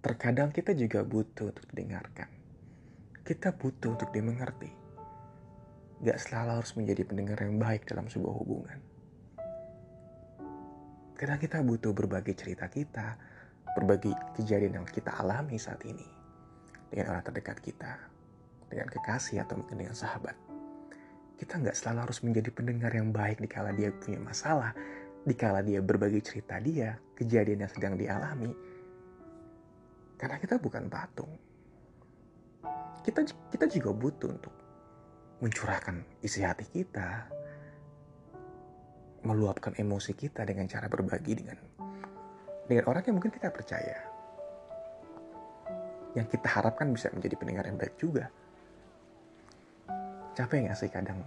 terkadang kita juga butuh untuk didengarkan. Kita butuh untuk dimengerti. Gak selalu harus menjadi pendengar yang baik dalam sebuah hubungan. Kadang kita butuh berbagi cerita kita, berbagi kejadian yang kita alami saat ini dengan orang terdekat kita, dengan kekasih atau mungkin dengan sahabat. Kita nggak selalu harus menjadi pendengar yang baik dikala dia punya masalah, dikala dia berbagi cerita dia, kejadian yang sedang dialami. Karena kita bukan patung. Kita kita juga butuh untuk mencurahkan isi hati kita, meluapkan emosi kita dengan cara berbagi dengan dengan orang yang mungkin kita percaya. Yang kita harapkan bisa menjadi pendengar yang baik juga. Capek nggak sih kadang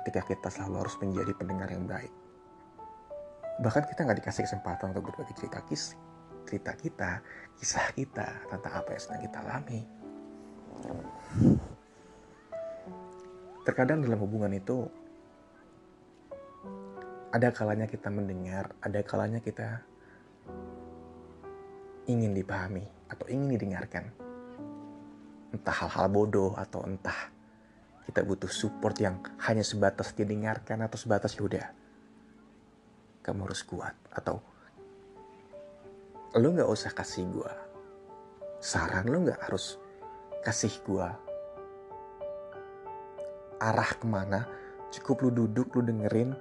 ketika kita selalu harus menjadi pendengar yang baik? Bahkan kita nggak dikasih kesempatan untuk berbagi cerita kisah, cerita kita, kisah kita tentang apa yang sedang kita alami. Terkadang dalam hubungan itu ada kalanya kita mendengar, ada kalanya kita ingin dipahami atau ingin didengarkan. Entah hal-hal bodoh atau entah kita butuh support yang hanya sebatas didengarkan atau sebatas ya udah kamu harus kuat atau lo nggak usah kasih gue saran lo nggak harus kasih gue arah ke mana. Cukup lu duduk lu dengerin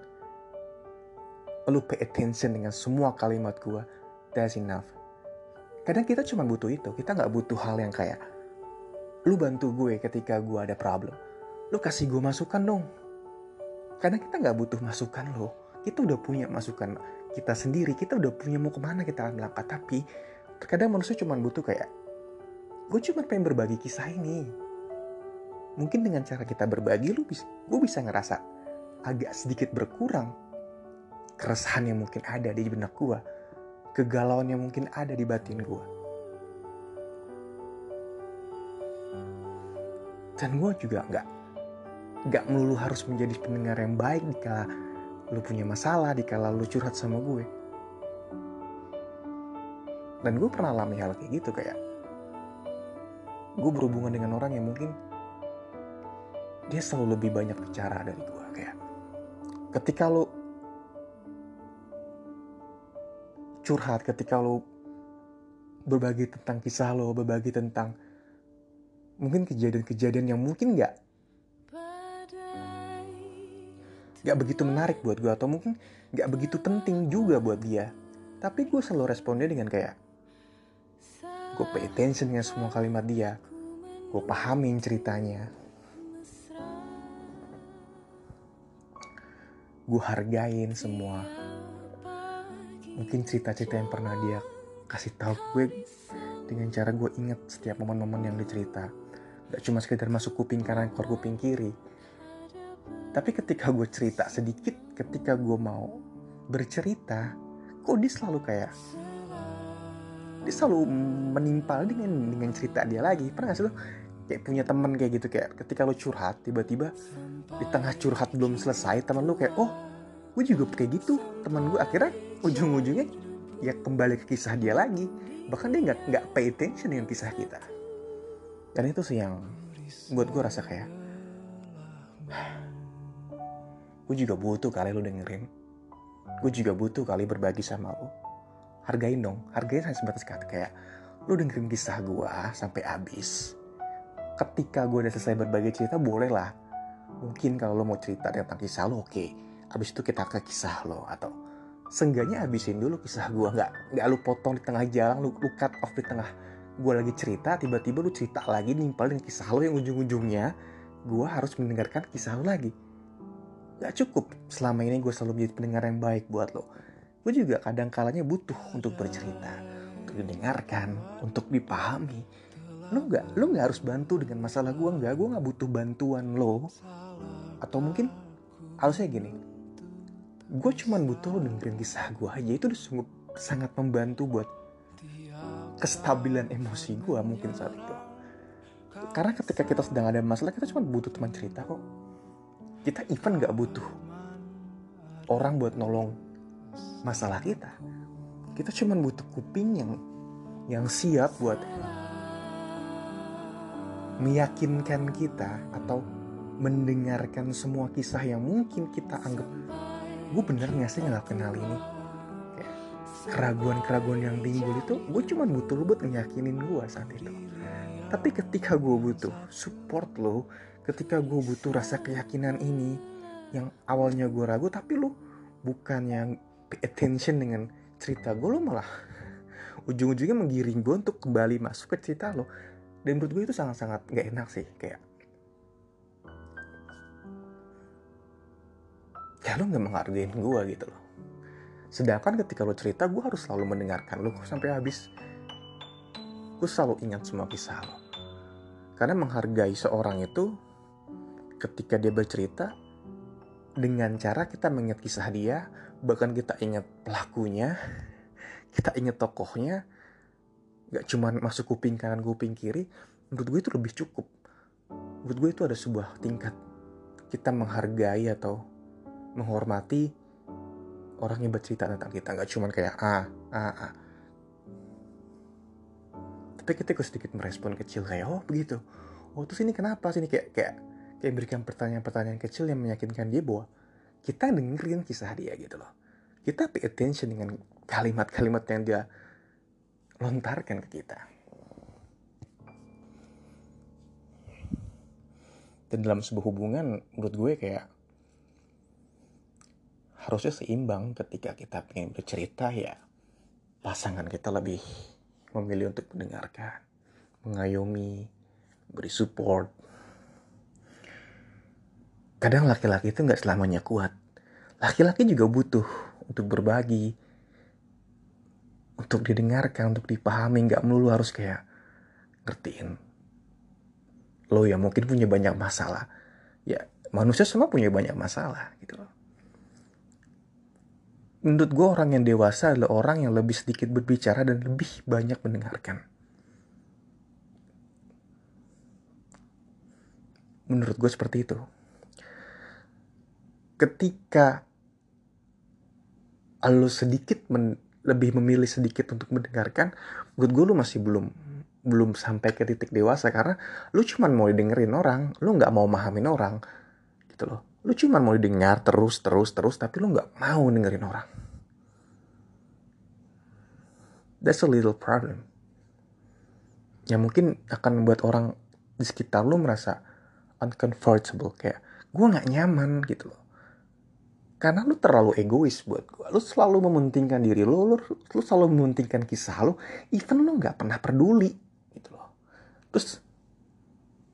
lu pay attention dengan semua kalimat gue that's enough. Kadang kita cuma butuh itu kita nggak butuh hal yang kayak lu bantu gue ketika gue ada problem. Lu kasih gue masukan dong. Karena kita nggak butuh masukan lo kita udah punya masukan kita sendiri kita udah punya mau ke mana kita akan melangkah tapi terkadang manusia cuma butuh kayak gue cuma pengen berbagi kisah ini. Mungkin dengan cara kita berbagi lu bisa gue bisa ngerasa agak sedikit berkurang keresahan yang mungkin ada di benak gue kegalauan yang mungkin ada di batin gue dan gue juga nggak nggak melulu harus menjadi pendengar yang baik jika lu punya masalah dikala lu curhat sama gue. Dan gue pernah alami hal kayak gitu kayak gue berhubungan dengan orang yang mungkin dia selalu lebih banyak bicara dari gue kayak ketika lu curhat ketika lu berbagi tentang kisah lo berbagi tentang mungkin kejadian-kejadian yang mungkin nggak gak begitu menarik buat gue atau mungkin gak begitu penting juga buat dia. Tapi gue selalu responnya dengan kayak gue pay attention dengan semua kalimat dia. Gue pahamin ceritanya. Gue hargain semua. Mungkin cerita-cerita yang pernah dia kasih tahu gue dengan cara gue inget setiap momen-momen yang dicerita gak cuma sekedar masuk kuping kanan keluar kuping kiri tapi ketika gue cerita sedikit, ketika gue mau bercerita, kok dia selalu kayak dia selalu menimpal dengan dengan cerita dia lagi. Pernah gak sih lo kayak punya temen kayak gitu kayak ketika lo curhat tiba-tiba di tengah curhat belum selesai teman lo kayak oh gue juga kayak gitu. Teman gue akhirnya ujung-ujungnya ya kembali ke kisah dia lagi. Bahkan dia nggak nggak pay attention dengan kisah kita. Dan itu sih yang buat gue rasa kayak gue juga butuh kali lo dengerin. Gue juga butuh kali berbagi sama lo hargain dong hargain hanya sebatas kata. Kayak lo dengerin kisah gue sampai habis. Ketika gue udah selesai berbagi cerita boleh lah. Mungkin kalau lo mau cerita tentang kisah lo oke. Okay. abis itu kita ke kisah lo atau seenggaknya habisin dulu kisah gue nggak nggak lu potong di tengah jalan lu, lu cut off di tengah gue lagi cerita tiba-tiba lu cerita lagi nimpalin kisah lo yang ujung-ujungnya. Gue harus mendengarkan kisah lo lagi Gak cukup selama ini gue selalu menjadi pendengar yang baik buat lo. Gue juga kadang kalanya butuh untuk bercerita, untuk didengarkan, untuk dipahami. Lo gak, lo gak harus bantu dengan masalah gue nggak, gue gak butuh bantuan lo. Atau mungkin harusnya gini, gue cuma butuh lo dengerin kisah gue aja itu udah sungguh sangat membantu buat kestabilan emosi gue mungkin saat itu. Karena ketika kita sedang ada masalah kita cuma butuh teman cerita kok kita even gak butuh orang buat nolong masalah kita. Kita cuma butuh kuping yang yang siap buat meyakinkan kita atau mendengarkan semua kisah yang mungkin kita anggap gue bener gak sih ngelakuin hal ini? Keraguan-keraguan yang timbul itu gue cuma butuh lo buat ngeyakinin gue saat itu. Tapi ketika gue butuh support lo ketika gue butuh rasa keyakinan ini yang awalnya gue ragu tapi lo bukan yang pay attention dengan cerita gue lo malah ujung-ujungnya menggiring gue untuk kembali masuk ke cerita lo dan menurut gue itu sangat-sangat gak enak sih kayak ya lo gak menghargain gue gitu loh. Sedangkan ketika lo cerita gue harus selalu mendengarkan lo sampai habis. Gue selalu ingat semua kisah lo karena menghargai seorang itu ketika dia bercerita dengan cara kita mengingat kisah dia bahkan kita ingat pelakunya kita ingat tokohnya gak cuma masuk kuping kanan kuping kiri menurut gue itu lebih cukup. Menurut gue itu ada sebuah tingkat kita menghargai atau menghormati orang yang bercerita tentang kita. Nggak cuma kayak ah ah ah tapi kita sedikit merespon kecil kayak oh begitu. Oh terus ini kenapa sih? Ini kayak kayak kayak berikan pertanyaan-pertanyaan kecil yang meyakinkan dia bahwa kita dengerin kisah dia gitu loh kita pay attention dengan kalimat-kalimat yang dia lontarkan ke kita. Dan dalam sebuah hubungan, menurut gue kayak harusnya seimbang ketika kita pengen bercerita ya pasangan kita lebih memilih untuk mendengarkan, mengayomi, beri support. Kadang laki-laki itu nggak selamanya kuat. Laki-laki juga butuh untuk berbagi, untuk didengarkan, untuk dipahami, nggak melulu harus kayak ngertiin. Lo ya mungkin punya banyak masalah. Ya manusia semua punya banyak masalah gitu loh. Menurut gue orang yang dewasa adalah orang yang lebih sedikit berbicara dan lebih banyak mendengarkan. Menurut gue seperti itu. Ketika lo sedikit men lebih memilih sedikit untuk mendengarkan menurut gue lu masih belum belum sampai ke titik dewasa karena lu cuma mau dengerin orang lu nggak mau mahamin orang gitu loh. Lu cuma mau didengar terus terus terus tapi lu nggak mau dengerin orang. That's a little problem. Yang mungkin akan membuat orang di sekitar lu merasa uncomfortable kayak gue nggak nyaman gitu loh karena lu terlalu egois buat gue lu selalu mementingkan diri lu lu, lu selalu mementingkan kisah lu even lu nggak pernah peduli gitu loh. Terus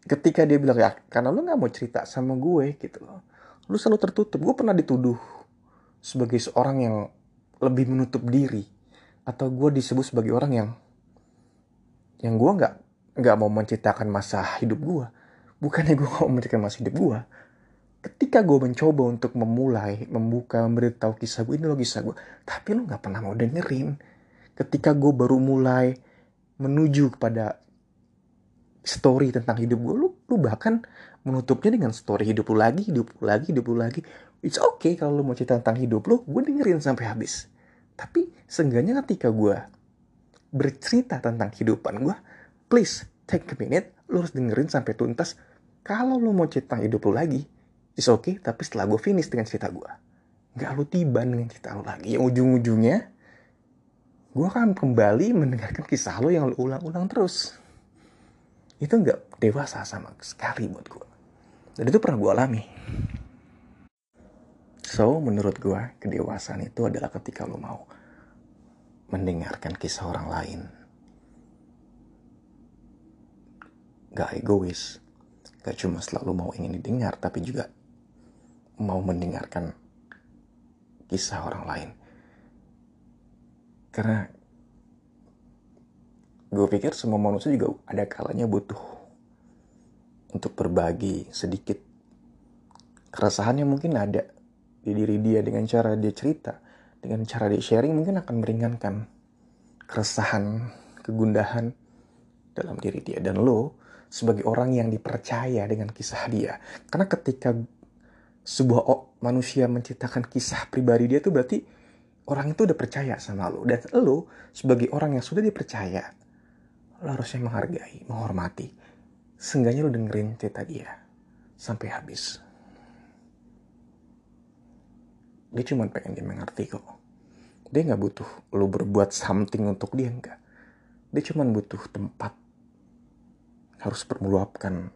ketika dia bilang ya karena lu nggak mau cerita sama gue gitu loh. Lu selalu tertutup. Gue pernah dituduh sebagai seorang yang lebih menutup diri atau gue disebut sebagai orang yang yang gue nggak nggak mau menceritakan masa hidup gue bukannya gue mau menceritakan masa hidup gue ketika gue mencoba untuk memulai membuka memberitahu kisah gue ini lo kisah gue tapi lo nggak pernah mau dengerin. Ketika gue baru mulai menuju kepada story tentang hidup gue lu lu bahkan menutupnya dengan story hidup lu lagi hidup lu lagi hidup lu lagi. It's okay kalau lu mau cerita tentang hidup lu gue dengerin sampai habis. Tapi seenggaknya ketika gue bercerita tentang kehidupan gue please take a minute lu harus dengerin sampai tuntas. Kalau lu mau cerita hidup lu lagi It's okay, tapi setelah gue finish dengan cerita gue. Gak lu tiba dengan cerita lu lagi. Yang ujung-ujungnya, gue akan kembali mendengarkan kisah lo yang lu ulang-ulang terus. Itu gak dewasa sama sekali buat gue. Dan itu pernah gue alami. So, menurut gue, kedewasaan itu adalah ketika lo mau mendengarkan kisah orang lain. Gak egois. Gak cuma selalu mau ingin didengar, tapi juga mau mendengarkan kisah orang lain. Karena gue pikir semua manusia juga ada kalanya butuh untuk berbagi sedikit keresahannya mungkin ada di diri dia dengan cara dia cerita dengan cara dia sharing mungkin akan meringankan keresahan kegundahan dalam diri dia dan lo sebagai orang yang dipercaya dengan kisah dia karena ketika sebuah manusia menceritakan kisah pribadi dia tuh berarti orang itu udah percaya sama lo. Dan lo sebagai orang yang sudah dipercaya lo harusnya menghargai menghormati. Seenggaknya lo dengerin cerita dia sampai habis. Dia cuma pengen dia mengerti kok. Dia nggak butuh lo berbuat something untuk dia enggak dia cuma butuh tempat. Harus meluapkan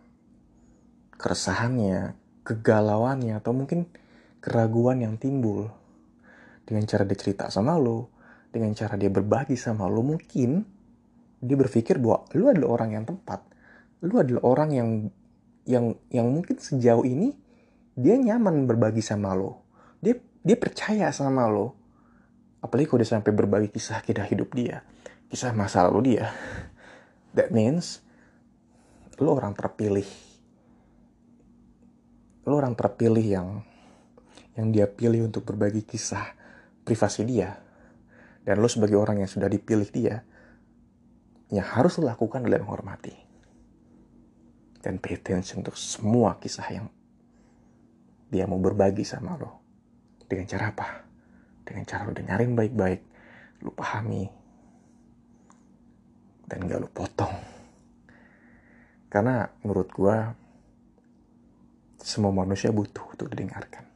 keresahannya kegalauannya atau mungkin keraguan yang timbul dengan cara dia cerita sama lo dengan cara dia berbagi sama lo mungkin dia berpikir bahwa lu adalah orang yang tepat. Lu adalah orang yang yang yang mungkin sejauh ini dia nyaman berbagi sama lo. Dia dia percaya sama lo. Apalagi kalau dia sampai berbagi kisah kisah hidup dia kisah masa lalu dia. That means lo orang terpilih lo orang terpilih yang yang dia pilih untuk berbagi kisah privasi dia. Dan lo sebagai orang yang sudah dipilih dia yang harus lo lakukan adalah menghormati dan pay attention untuk semua kisah yang dia mau berbagi sama lo. Dengan cara apa? Dengan cara lo dengerin baik-baik lo pahami dan gak lo potong. Karena menurut gue semua manusia butuh untuk didengarkan